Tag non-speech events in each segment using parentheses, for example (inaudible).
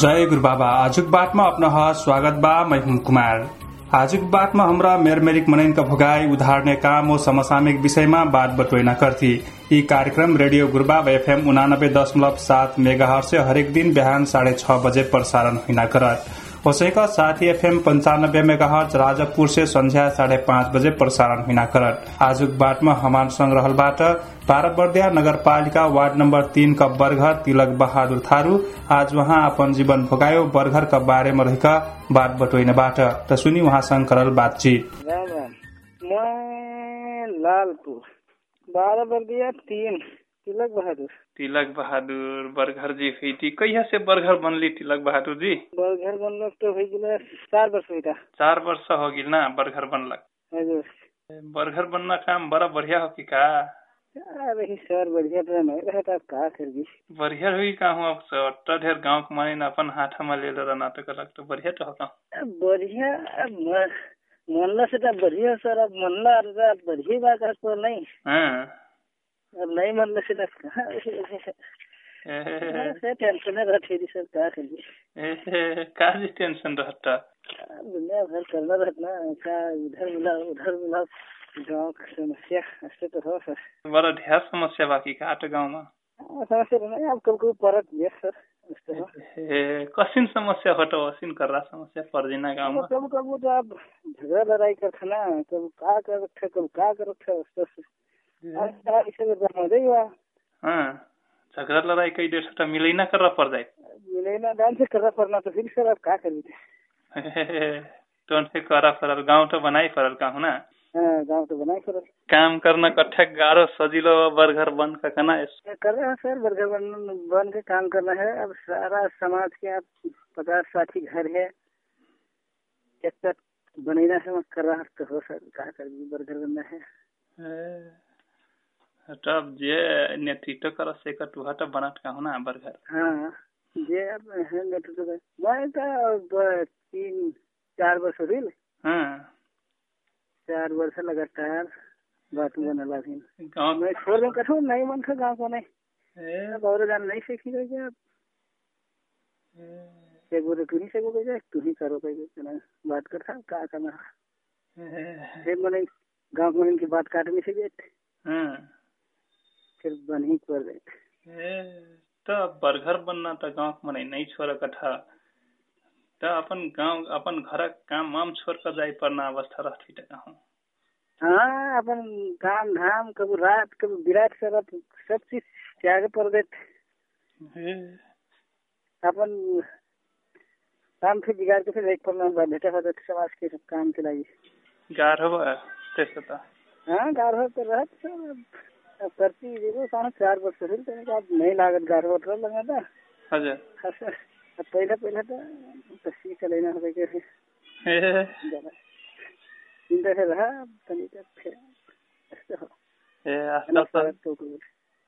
जय गुरु बाबा। आजुक बातमा अपना स्वागत बा मैं कुमार। आजुक बातमा हमरा मेरमेरिक मनैन का भोगाई उधारने काम ओ समसामयिक विषयमा बात बटोइना करती। यी कार्यक्रम रेडियो गुरुबाब एफएम उनानब्बे दशमलव सात मेगा हरेक दिन बिहान साढे छ बजे प्रसारण हुना करत। उसैका साथी एफएम पञ्चानब्बे मेगा हर्च राजकपुर से संध्या साढे पाँच बजे प्रसारण हुना करत आजुक बाटमा हमान संग्रहलबाट पारबर्दिया नगरपालिका वार्ड नम्बर तीनका बरघर तिलक बहादुर थारू आज उहाँ अपन जीवन भोगायो। बरघरका बारेमा रहेका बात बटोइनबाट। त सुनि उहाँसँग करल बातचित। लालपुर। तिलक बहादुर। तिलक बहादुर बर्घर जी हुई थी। कहिया से बर्घर बनली तिलक बहादुर जी? बर्गर बनलक तो हो गेल चार वर्ष हुई था चार वर्ष हो गिल ना बर्घर बनलक। हजुर बर्घर बनना काम बड़ा बढ़िया हो कि का? अरे सर बढ़िया तो नहीं रहा था का करगी बढ़िया हुई का हूँ अब अट्टा ढेर गाँव के माने अपन हाथ में ले रहना तो कलक तो बढ़िया तो होगा बढ़िया मनला से तो बढ़िया सर अब मनला बढ़िया बात है तो नहीं। हाँ। नाही म्हणलं सर टेन्शन राहते सर का खाली का टेन्शन राहता दुनिया भर करणार राहत ना का उधर मिला उधर मिला समस्या असते समस्या परत समस्या कर समस्या पर्दिन गाउँमा झगडा लडाई गर्छ ना कब का का झगड़ा लड़ाई कई देर से मिले ना कर पड़ जाए मिले ना डांस से करना पड़ना तो फिर सर आप का करिए तो करा फरल गाँव तो बनाई फरल का ना हाँ गाँव तो बनाए सर काम करना कट्ठे गारो सजिलो बर्गर बन का कना कर रहे हैं सर बर्गर बन बन के काम करना है अब सारा समाज के आप पचास साथी घर है एक तक बनेना है कर रहा तो हो सर का कर बर्गर बनना है तब जे नेतृत्व कर से का तो बनात का ना बर्गर हाँ जे अब है नेतृत्व में मैं तो अब तीन चार वर्ष हो गई हाँ। चार वर्ष लगातार बात बनला भी गाँव मैं छोड़ दूँ कठोर नहीं मन था गाँव को नहीं। ए, अब और जान नहीं सीखी गई क्या? एक बोले तू ही से बोले जाए तू ही करो कहीं बात कर था का करना। मैंने गाँव में इनकी बात काटने से गए हाँ। फिर बन ही कर ए, तो बर्गर बनना तो गाँव मने नहीं छोड़ कठा तो अपन गाँव अपन घर काम वाम छोड़ कर जाए पड़ना अवस्था रहती तो कहूँ। हाँ अपन काम धाम कभी रात कभी विराट सब सब चीज़ त्याग पर देते। अपन काम फिर बिगाड़ के फिर एक पर बैठे होते समाज के सब काम के लगी। गार हो तेसे तो। हाँ गाढ़ो तो रहत सर तो तो तो तो हो ए, अब तनी तक फिर ऐसे हो ए, आजकल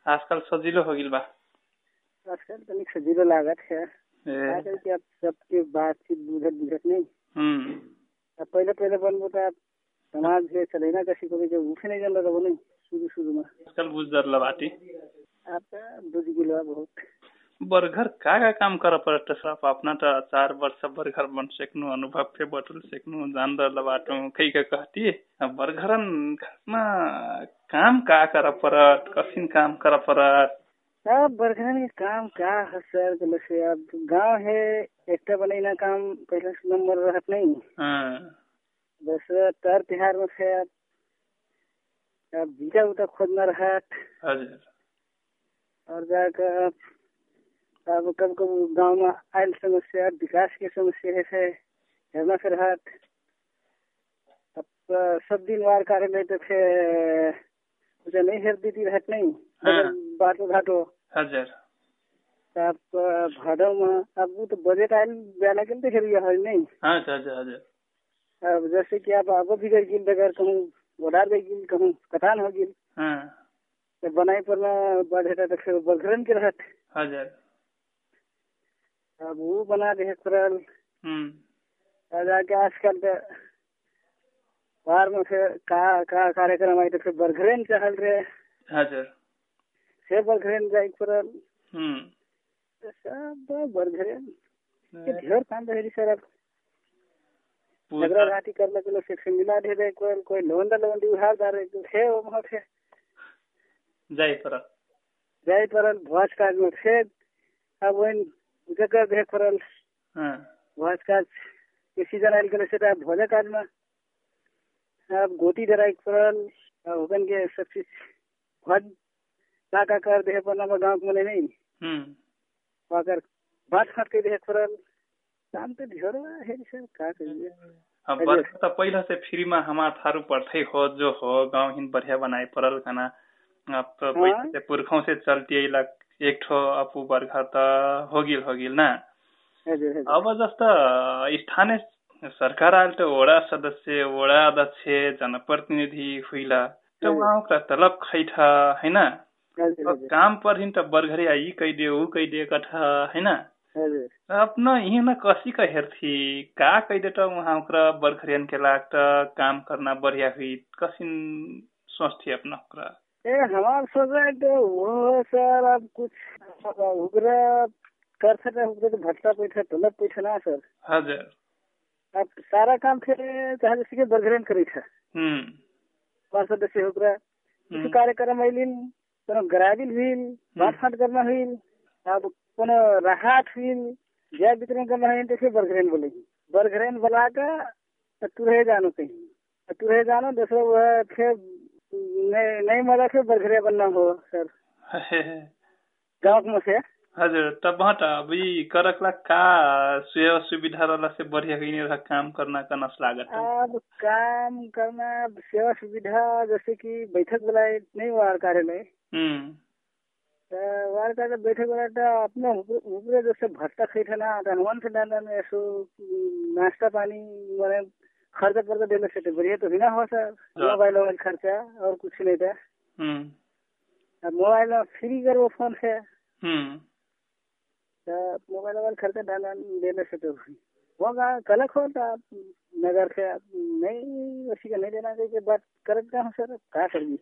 आजकल सजिलो हो गिल बा आजकल तनी सजीलो लागत है आजकल के अब सबके बातचीत बुझत बुझत नहीं हम्म पहले पहले बनबो तो समाज से चलेना कसी को भी जब उठे नहीं जल रहा नहीं आजकल बाटी बहुत। बर्गर का का काम कर पड़त सब अपना तो चार वर्ष बर्गर बन सकनु अनुभव पे बटुल सकनु जान दर बाटो कई का कहती अब बर्गरन में काम का कर पड़त? कसिन काम कर पड़त? सब बरखना में काम का है सर? गल से अब गाँव है एकटा बनैना काम पहले से नंबर रहत नहीं। हाँ, दूसरा तर तिहार में से अब अब बीजा उता खोजना रहत और जाकर अब कब कब गाँव आयल समस्या विकासकै समस्या है हेरना फिर रहत अब तो सब दिन वार कार्यालय तो उसे नहीं हेर दीदी हाँ। बाटो घाटो। हजुर अब भादो में अब वो तो आयल बेला के तो फिर है हजुर अब जैसे कि आप आगो भी गई गिल अगर कहूँ ओडार गिल कहूँ कटान हो गिल हाँ। तो बनाई पर तो बघरन के रहत। हजुर। अब वो बना दे करल हम्म। आजकल तो बाहर में फिर का का कार्यक्रम आई तो फिर बरघरेन चहल रहे हजुर। से बरघरेन जाए करल हम्म। सब बरघरेन ये ढेर काम रहे सर झगड़ा घाटी कर लगे से से मिला दे रहे कोई कोई लोन लोन दी उधार दे रहे थे वो वहाँ थे जाई पर जाई परल भोज काज में थे अब वही जगह देख परल हाँ। भोज काज के सीज़न आयल गले सेटा भोजे काज में। अब गोटी डराई परल होगन के सब चीज़। भोज का का कर दे पर नंबर गाँव में नहीं। हम्म। अगर बात खट के देख परल काम तो ढेर है सर का करिए अब बरखा त पहिला से फ्रीमा हमार थारू पर्थै हो जो हो गाउँ हिन बढ़िया बनाए परल खाना। अब तो हाँ। से पुरखों से चलती एक ठो अपू बर्खा त हो गिल हो ना अब जस्तो स्थानीय सरकार आयल त वडा सदस्य वडा अध्यक्ष जनप्रतिनिधि हुइला त हजुर। उहाँका तलब खैठ अब हजुर। काम परहिन त बरघरे आई कह दे ऊ कह दे कठ होइन हजुर अपना हिन कसी का हेर्थी का कह दे त वहाँ ओकरा बरखरियन के लाग त काम करना बढ़िया हुई कसिन सोचती अपना ओकरा। ए हमार सोच है तो वो सर अब कुछ उगरा कर सकते उगरा तो भट्टा पैसा तलब पैसा ना सर। हजुर। अब सारा काम फिर चाहे जैसे कि बरघरेन करी था। हम्म। पाँच सदस्य हम्म। कुछ कार्यक्रम आइलिन कोनो गराबिल हुइल बाँटफाँट गर्न हुइल अब कोनो राहत हुइल ज्या वितरण गर्न हुइल त्यसै बरघरेन बोलेगी। बरघरेन बोलाका त तुरहे जानु कहीं। तुरहे जानु दोस्रो वह फिर नहीं नहीं मज़ा फिर बरघरे बनना हो सर। गाँव में से? हजुर तब त अब ई करकला का सेवा सुविधा रहला से बढ़िया हुई रहा काम करना का नस लागत अब काम करना सेवा सुविधा जैसे कि बैठक बुलाए नहीं वार कार्यालय। त बुलाए त अपने ऊपरे जैसे भट्टा खैठना त हनुमान से डांडा में ऐसो नाश्ता पानी मैंने खर्चा पर्चा देने से तो बढ़िया तो भी ना हो सर। मोबाइल वोबाइल खर्चा और कुछ नहीं था। हम्म। अब मोबाइल फ्री करो फ़ोन से। हम्म। मोबाइल वोबाइल खर्चा डालना देने से तो होगा कलक हो तो नगर से नहीं उसी का नहीं देना चाहिए बात करते हैं सर। क्या करिए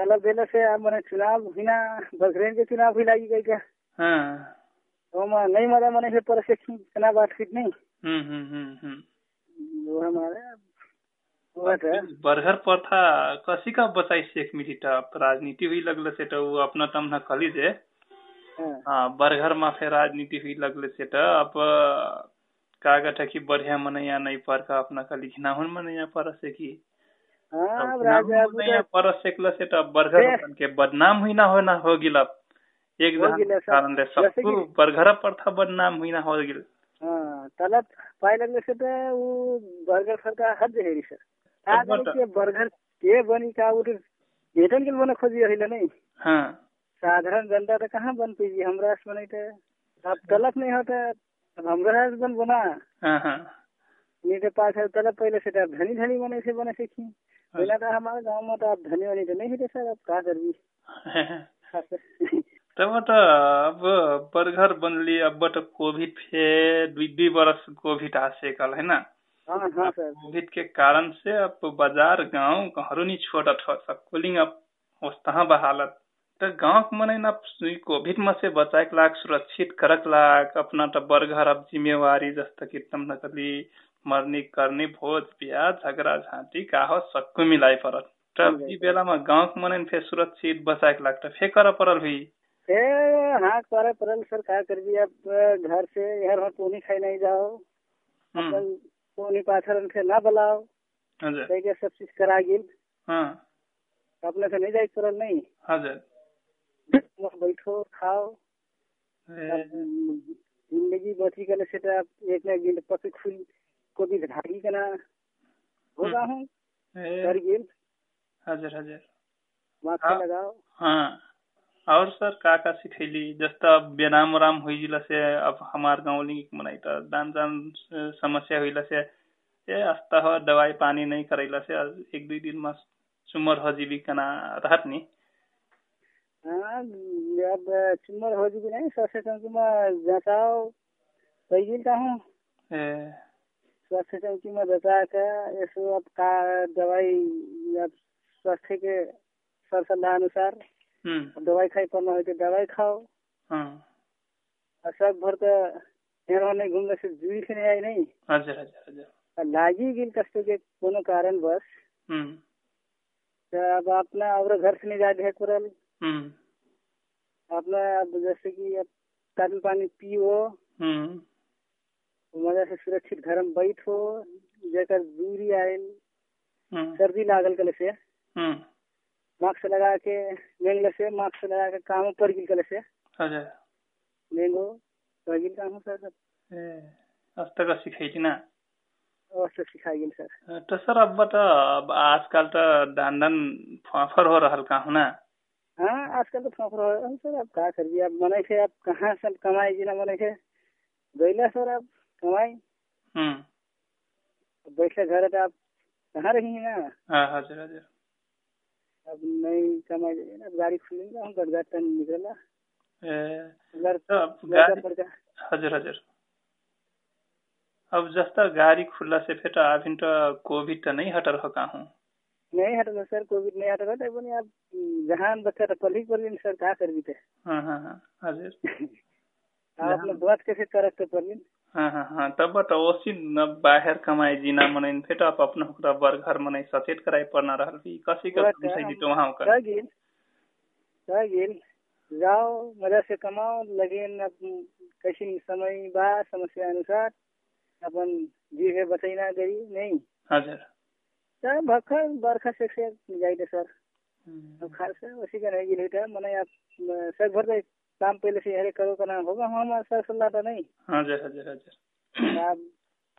कलक देने से आप मैंने चुनाव बिना बकरेन के चुनाव भी लगी गई क्या? हाँ। तो मैं नहीं मज़ा मैंने फिर पर से इतना बात फिट नहीं। हम्म हम्म हम्म हम्म। वो हमारे वो है। बरघर प्रथा कसी का बचाई एक मिनट राजनीति हुई लगले से तो वो अपना तमना कली जे हाँ। हाँ बरघर में फिर राजनीति हुई लगले से तो अब कागज़ की बढ़िया मनैया नहीं पर का अपना कली घिनाहुन मनैया पर से की हाँ तो बरघर के बदनाम हुई ना हो ना हो गिल एक। कारण सबको बरघर प्रथा बदनाम हुई ना हो गिल। हाँ पाए से तो वो बर्गर सरकार हद है सर। आज। के बर्गर के बनी का वो तो के बने खोजी रही नहीं। हाँ। साधारण जनता तो कहाँ बन पाई हमरा बने थे अब तलब नहीं होता अब हमरा बन बना। हाँ हाँ। नहीं तो पास है तलब पहले से तो धनी धनी बने से बने सीखी। पहले तो हमारे गाँव में तो अब धनी बनी तो नहीं थे सर (laughs) अब का करबी तब त अब बर्गर बनली अब त कोभिड फे दुई दुई वर्ष कोभिड आसेकल है ना? हाँ हाँ कोभिड के कारण से अब बाज़ार गाँव घरों नहीं छोटा था सब कुलिंग अब होस्ता बहालत। त गाँव के मन सुई कोभिड में से बचाए लाग सुरक्षित करक लाख अपना त बर्गर अब जिम्मेवारी जस्ता कि तम नकली मरनी करनी भोज बिहा झगड़ा झांटी का हो सबको मिलाई परत। तब ई बेला में गाँव के मन फे सुरक्षित बचाए के लाग त फे कर परल हुई ए हाँ करे परल सर का करबी अब घर से यार हम पोनी खाई नहीं जाओ। हम्म, अपन पोनी पाथर से ना बुलाओ। हजुर। कहीं के सब चीज़ करा गिल। हाँ। अपने से नहीं जाए परल नहीं हजुर। बैठो खाओ। ज़िंदगी बची के से तो एक न दिन पति खुल। को भी घाटी के ना होगा हूँ? ए, कर गिल हजुर। हजुर माथा हाँ। लगाओ। हाँ। और सर का का सिखैली? जस्ता बेनाम राम होइला से अब हमार गाउँली मनाइ त दान जान समस्या होइला से ए आस्ता हो दवाई पानी नहीं करैला से एक दुई दिन में सुमर हजीबी कना रहत नि। हाँ अब चुम्बर हो जी नहीं सबसे कम में जचाओ कई गिल का हूँ स्वास्थ्य चौकी में बचा के ऐसो अब का दवाई स्वास्थ्य के सर सलाह अनुसार हम्म। दवाई खाई पड़ना हो तो दवाई खाओ। हाँ। सब भर के यहाँ नहीं घूमने से जुड़ी से नहीं आई नहीं? हजुर हजुर हजुर लागी गिल कस्तो के कोनो कारण बस हम्म, तो अब अपना और घर से नहीं जा दे कुरल अपना अब जैसे कि अब पानी पियो। हम्म, मज़ा से सुरक्षित घर में बैठो जेकर दूरी आयल हम्म, सर्दी लागल कल से। हम्म, मास्क लगा के लेंगले से मास्क लगा के काम पर गिल कल से। हजुर लेंगो तो गिल काम सर। अब ए अस्ताको सिकाइदिन अवश्य सिखा गिल सर। तो सर अब त अब आजकल त धान फाफर हो रहल का हुना हाँ आजकल तो फाफर हो रहा है सर। अब का कर दिया अब मने से अब कहाँ से कमाई जिना मने से गईला सर अब कमाई। हम्म। बैठे घर तो आप कहाँ रही ना हाँ हजुर हजुर। अब नहीं कमाई जाइए ना गाड़ी खुलेंगे हम गड़गाट टन निकला ए घर त अब हजुर हजुर। जस्ता गाडी खुल्ला से फेर त अभिन त कोभिड त नहीं हटर हो का हूँ नहीं हटना सर कोविड नहीं हटा था बनी आप जहान बच्चा तो पल ही लीन सर क्या कर बीते हाँ हाँ हाँ हजुर। (laughs) आप अपने बात कैसे करक तो कर लीन हाँ हाँ हाँ। तब त ओसी न बाहिर कमाए जिना मनैन फेर अब अपना बर घर मनै सचेत कराई पर्ना रहल। भी कसी का विषय काम- दितो वहाँ का। कह गिल जाओ मज़ा से कमाओ लेकिन अब कैसी समय बा समस्या अनुसार। अपन जीवे बचैना गई नहीं। हजुर। सर भखर बरखा से से जाइए सर। अब खास उसी का नहीं गिल है मने आप सर भर दे। काम पहले से हरे करो करना होगा हम सर सलाह तो नहीं। हजुर हजुर हजुर अब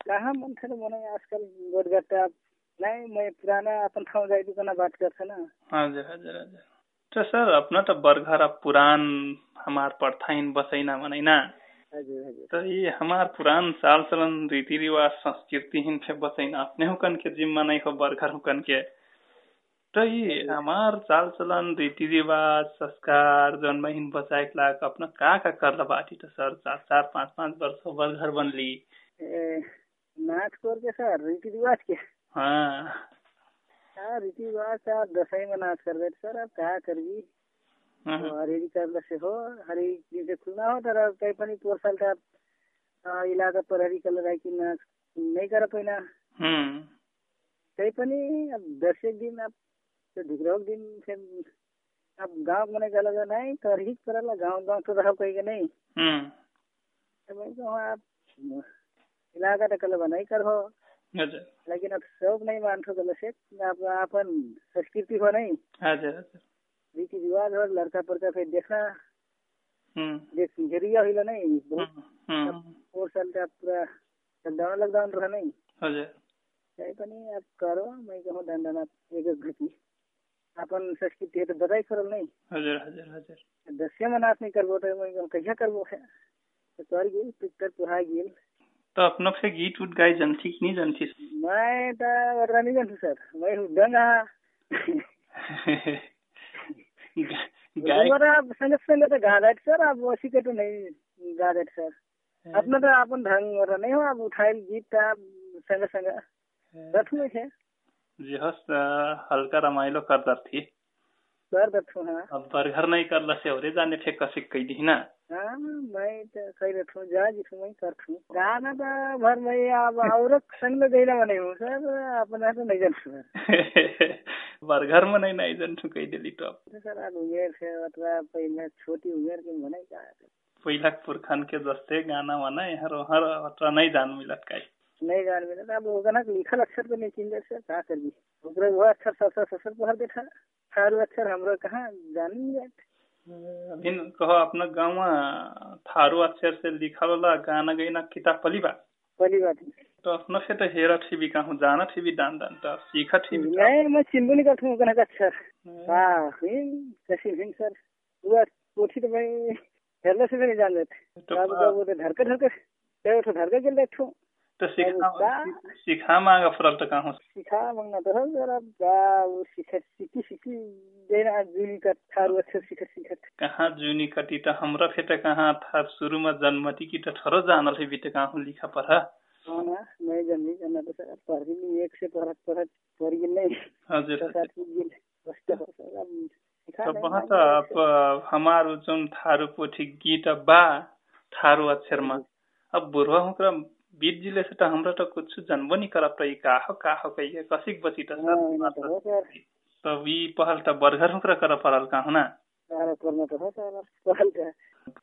कहाँ मन थे मने आजकल गोदगट्टा आप नहीं मैं पुराना अपन ठाउँ जाई दुकाना बात करते ना। हाँ हजुर हजुर हजुर तो सर अपना त बरघर अब पुरान हमार पढ़थाइन बसैना मनैना। तो ये हमार पुरान चाल चलन रीति रिवाज संस्कृति हिन फे बसैना। अपने हुकन के जिम्मा नहीं हो बरघर हुकन के। तो ये हमार चाल चलन रीति रिवाज संस्कार जौन में हिन बचाए के लाग अपना का का कर बाटी तो सर? चार चार पाँच पाँच वर्ष हो बरघर बनली। ए, नाच कोर के सर? रीति रिवाज के? हाँ। हाँ रीति रिवाज से आप दसई में नाच कर रहे थे सर अब क्या करगी हाँ, तो हरेरी कर से हो हरी दिन से खुलना हो तर कहीं पनि पोहोर साल अब इलाका पर हरी कलर आई कि नाच नहीं कर पैना। हम्म। कहीं पनि अब दस दिन अब तो ढिकराव दिन फिर अब गाँव मने गलत नहीं कर ही करला गाँव गाँव तो रह के नहीं हम्म। तो मैं कहूँ आप इलाका तो कल नहीं कर हो हजुर लेकिन अब सब नहीं मानते गलत से अब अपन संस्कृति हो नहीं हजुर हजुर रीति रिवाज हो लड़का पड़का फिर देखना। हम्म। देख घेरिया हुई नहीं फोर साल का पूरा लॉकडाउन लॉकडाउन रहा नहीं पनि अब करो मैं कहूँ दंडन आप एक घटी। अपन संस्कृति है तो बताई करल नहीं। हजुर हजुर हजुर। दसिया में नहीं करबो तो मैं कहूँ कैसा करबो? है तो कर गेल पिक्चर पुहा गेल। तो अपना फे गीत उत गाई जनथी कि नहीं जनथी? मैं तो वरना नहीं जानती सर। मैं हूँ डंगा। (laughs) गाय मेरा संगत संगत तो गा रहे सर। अब वैसी के तो नहीं गा रहे सर। अपना तो अपन ढंग वाला नहीं हो। अब उठाए गीत आप संग संग। रथ में है। जे हस हल्का रमाइलो करदर थी। कर दथु हाँ अब बरघर नहीं कर लसे औरे जाने ठे कसिक कई दी ना? हाँ मैं तो कही रखू जा जिसको मैं कर करथू गाना तो भर मैं अब और संग में गईला बने हूँ सर अपना तो नहीं सर (laughs) बरघर में नहीं नहीं जन कई दिली तो अब। तो सर अब उमेर से अथवा पहले छोटी उमेर के मने का पहिला पुरखन के जस्ते गाना वाना यहाँ हर अत्र नहीं जान मिलत काई नहीं जान मिला अब वो गाना लिखल अक्षर तो नहीं चिंता सर का करबी ओकरे वो अक्षर ससर ससर पढ़ देता सारू अक्षर हमरो कहाँ जान नहीं जात अभिन कहो अपना गाँव थारू अक्षर से लिखल वाला गाना गईना किताब पली बा पहली बात तो अपना से तो हेरा थी भी कहूँ जाना थी भी दान दान तो सीखा थी भी नहीं मैं चिंबू नहीं करता हूँ गाना का अक्षर। हाँ हिम कैसी हिम सर। वो पोथी तो मैं हेरने से भी नहीं जान लेते तो तो वो तो धरके ते उठो धरके गिल देखो तो मांगा तो कहूँ सिखा मंगना तो हो जरा बा वो सीखे सीखी सीखी देना जुनी का थारू अक्षर सीखे सीखे कहाँ जुनी कटी तो हमरा फे तो कहाँ शुरू में जन्मती की तो थोड़ा जानल है बीते कहूँ लिखा पढ़ा मैं तो सर पढ़ भी एक से पढ़ नहीं। हजुर। तो वहाँ तो हमारो जुन थारू पोथी गीत बा थारू अक्षरमा अब बुढ़वा हुकरा बीत जिले से तो हमरा तो कुछ जानबो नहीं करब तो का हो का हो कहिए कसिक बची तो तब ई पहल तो बरघर हुकरा कर पड़ल का ना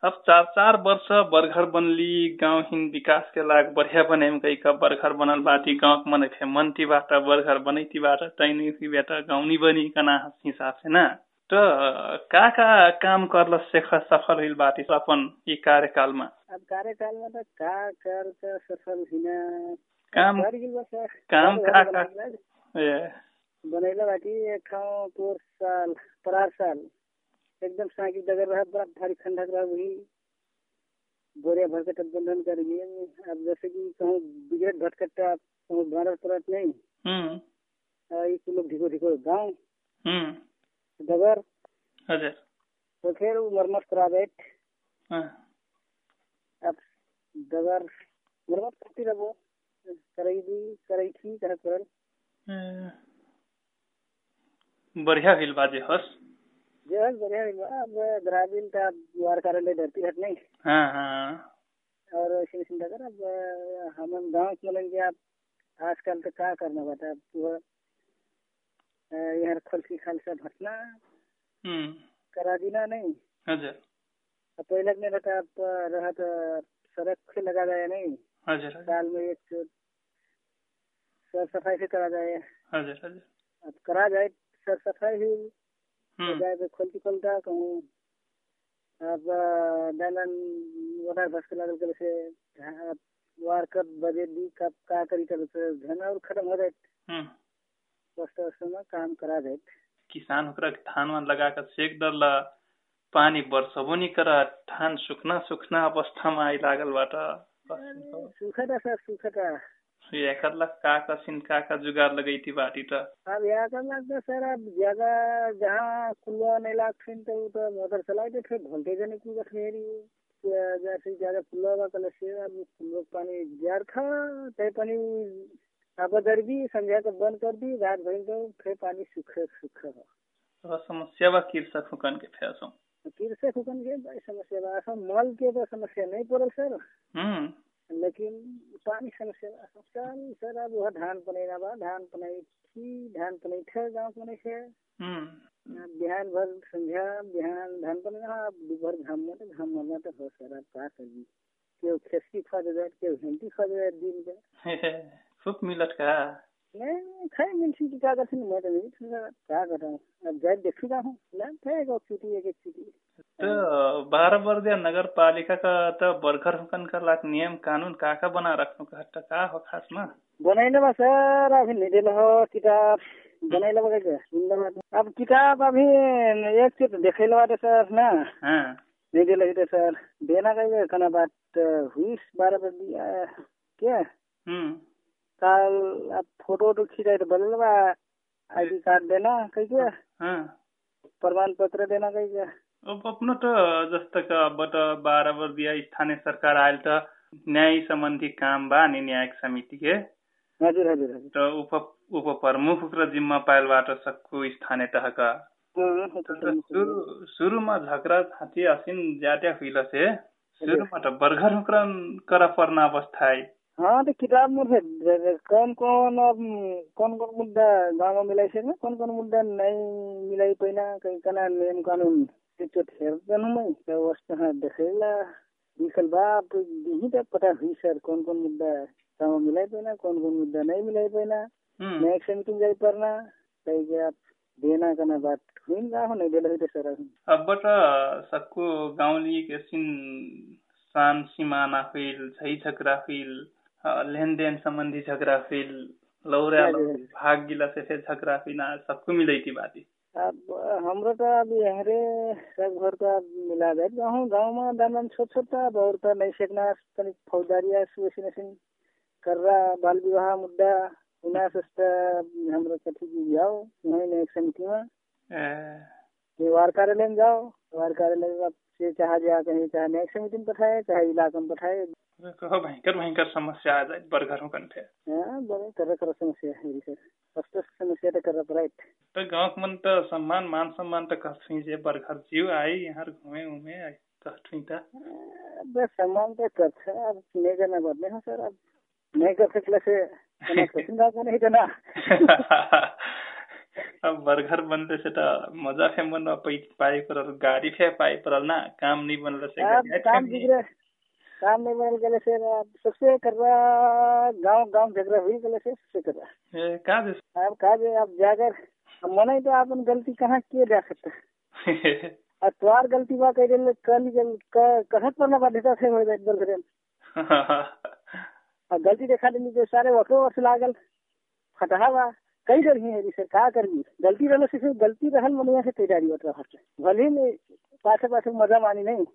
अब चार चार वर्ष बरघर बनली गांव हिन विकास के लाग बढ़िया बने कई का बरघर बनल बाटी गांव के मन थे मन ती बात बरघर बनैती बात तैनी की बेटा गाँव नहीं बनी कना हिसाब से ना? तो का का काम करल शेख सफल हुई बाटी अपन ये कार्यकाल में अब कार्यकाल में तो का कर सफल हिना? काम काम का का बनैला बाटी। एक ठाउँ पोहोर साल परार साल। एकदम साकी डगर रहा बड़ा भारी खंडक रहा वही बोरिया भर के बंधन कर लिए अब जैसे कि कहूँ बिगड़ भटकट्टा कहूँ भारत परत नहीं इस लोग ढिको ढिको गाँव डगर। तो फिर वो मरम्मत करा बैठ अब डगर। मरम्मत करती रहो। करई दी करई थी कह करल बढ़िया हिल बाजे हस जो है बढ़िया अब ग्रामीण का वार कार्यालय धरती हट नहीं? हाँ हाँ। और ऐसे चिंता कर अब हम गाँव के मिलेंगे आप? आजकल तो क्या करना बता अब यहाँ खलसी खालसा भटना करा देना नहीं। हजुर। पहले में रहता अब रहा तो सड़क से लगा जाए नहीं। हजुर साल में एक साफ़ सफ़ाई से करा जाए। हजुर हजुर। अब करा जाए साफ़ सफ़ाई भी जाए तो खोलती खोलता कहूँ। अब डालन वोटर बस के लागल कर से वार कब बजे दी कब का करी कर से धन और खत्म हो जाए। में काम करा जाए किसान ओकरा धान वान लगा कर सेक डरला पानी नहीं करा धान सुखना सुखना अवस्था में आई लागल बाटा सुखता सर सुखता एकर लग का का सिन का का जुगाड़ लगई थी बाटी तो। अब यहाँ कर लगता सर अब जगह जहाँ खुला नहीं लागते तो तो मोटर चलाई दे फिर वोल्टेज नहीं कुछ फेरी जैसे ज्यादा खुला हुआ कल से अब खुला पानी जार था तय पानी अब दर्दी संध्या को बंद कर दी रात भर तो फिर पानी सूखे सूखे हो तो समस्या बा हुकन के फैसो हुकन के बड़ी समस्या बा असम मल के तो समस्या नहीं पड़ल सर। हम्म। लेकिन पानी समस्या बा साल सर अब वह धान बा धान पनाई थी धान पनाई थे गाँव पनाई थे। हम्म। बिहान भर संध्या बिहान धान अब दोपहर घाम में तो घाम मरना तो हो सर अब का करी केहू खेसकी खा दे केहू हेंटी खा दे दिन के (laughs) खूब मिलत का? नहीं खाई मिलती की क्या करती मैं तो कर रहा हूँ अब जाए देखूँगा हूँ। है एक चीटी एक चीटी तो बारह बर्दिया नगर पालिका का तो बरघर हुकन कर लाक नियम कानून का का बना रखनु का? हट्टा का हो खास में बनाइले बा सर अभी निदेल हो किताब। बनाइले बा कैसे अब किताब अभी एक चीज़ देखेले बाटे सर ना? हाँ। निदेल हिटे सर। देना कहीं कना बात हुई बारह बर्दिया क्या? हम्म। काल अब फोटो वोटो खिंचाए तो बदल बा कार्ड देना कहीं के हाँ। प्रमाण पत्र देना कहीं के अब अपनो तो जस्तो का बट बारह बर्दिया स्थानीय सरकार आयल तो न्याय संबंधी काम बा नि न्यायिक समिति के? हजुर हजुर हजुर। तो उप उप प्रमुख र जिम्मा पायलबाट सक्कु स्थानीय तहका। सुरु सुरुमा झगडा हाथी असिन ज्यादा हुइल से सुरुमा त बर्गर हुक्रन करा पर्ना अवस्था है हाँ तो किताब में फिर कौन कौन अब कौन कौन मुद्दा गाँव में मिलाई से कौन कौन मुद्दा नहीं मिलाई पैना कहीं कना नियम कानून त्यो हेर्दैन मैं त्यो वस्तु हाँ देखेला निकल बाप यही तक पता हुई सर कौन कौन मुद्दा गाँव में मिलाई पैना कौन कौन मुद्दा नहीं मिलाई पैना न्यायिक समिति में जाई परना कहीं के आप देना करना बात हुई हो नहीं देला सर अब बट सक्कु गाउँली के सिन सिमाना हुइल झगडा हुइल लेन देन संबंधी झगड़ा फिर लौरा भाग गिला से झगड़ा फिर सबको मिलाई थी बाती। अब हाम्रो त अब यहाँ सब घर का मिला दे। गाँव गाँव में दान छोट छोट अब और तो नहीं सेकना। तनिक फौजदारी सुवेसिनेशन कर रहा बाल विवाह मुद्दा उना सस्ता हाम्रो कथी जाओ वहीं एक समिति में। वार कार्यालय में वार कार्यालय में से चाहे जा कहीं चाहे न्यायिक समिति में पठाए चाहे इलाका में पठाए। कहो भयंकर भयंकर समस्या आ जाए बरघरों कंठे हाँ। बड़े तरह तरह समस्या है सर समस्या तो कर राइट तो गाँव मन तो सम्मान मान सम्मान तो कहीं जे बरघर जीव आई यहाँ घूमे उमे आई तो त बस सम्मान तो करछ अब नहीं करना बदले हैं सर अब नहीं कर सकले से नहीं जना अब (laughs) (laughs) बर्गर बनले से त मज़ा फे मन पाई परल गाड़ी फे पाई परल ना काम नहीं बनले से काम बिगड़े। काम नहीं बनल गले से सबसे कर रहा गाँव गाँव झगड़ा हुई गले से सबसे कर रहा ए का दे अब का दे अब जाकर मन ही तो अपन गलती कहाँ किए जा सकता? (laughs) तुम्हार गलती बा कह कल कहत पर ना बाध्यता से हो जाए (laughs) गलती देखा देनी जो सारे वक्रो वर्ष लागल। फटहा बा। कई रही है सर का करबी गलती रहने से सिर्फ़ गलती रहल मनिया से तैयारी होता है भले में पाछे पाछे मज़ा मानी नहीं।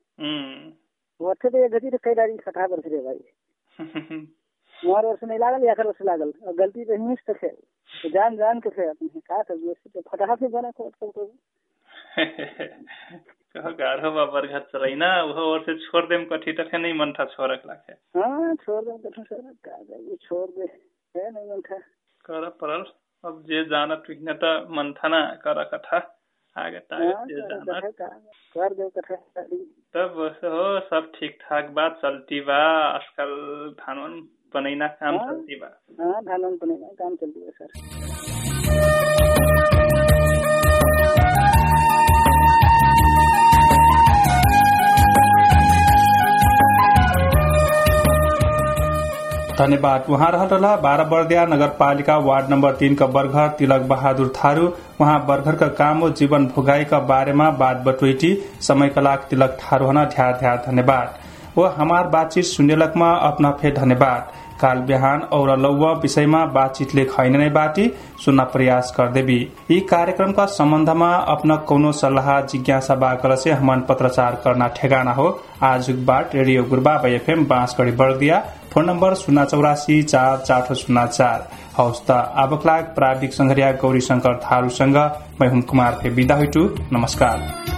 वथे तो ये गति तो कई डारी फटा कर रे भाई। (laughs) मोर वर्ष नहीं लागल या कर वर्ष लागल। और गलती तो हिमिस तक है तो जान जान के थे अपने का कर ऐसे तो फटा से बना को तो गाढ़ो बाबर घर चलाई ना वो और से छोड़ देम कठी तक नहीं मन था छोड़क लाखे हाँ छोड़ दे कठी का छोड़ दे। है नहीं मन था कर परल अब जे जाना तू न त मन था ना कर कथा आगे कर दे कथा तब हो सब ठीक ठाक बात चलती बा आजकल धान बनैना काम चलती बा। हाँ धान बनैना काम चलती बा सर। धन्यवाद। उहाँ रहला बाह्र बर्दिया नगरपालिका वार्ड नम्बर तीनका बर्घर तिलक बहादुर थारू। उहाँ बर्घरका काम हो जीवन भोगाईका बारेमा बात बटुटी समयकलाक तिलक थारू हन ध्यार ध्यार धन्यवाद। व हमार बातचित सुनेलकमा अपना फेर धन्यवाद। काल बिहान और लौवा विषयमा बातचीतले खैन नै बाटी सुन्न प्रयास कर देवी यी कार्यक्रमका सम्बन्धमा अपना कौनो सल्लाह जिज्ञासा बाकर से हमन पत्रचार करना ठेगाना हो। आज बाट radio Gurba FM Bansgadhi Bardiya phone number शून्य चौरासी चार चार शून्य चार। हौस् त आबकलाग प्राविधिक संघरिया गौरी शंकर थारूसँग मैं कुमार फे हुइटु नमस्कार।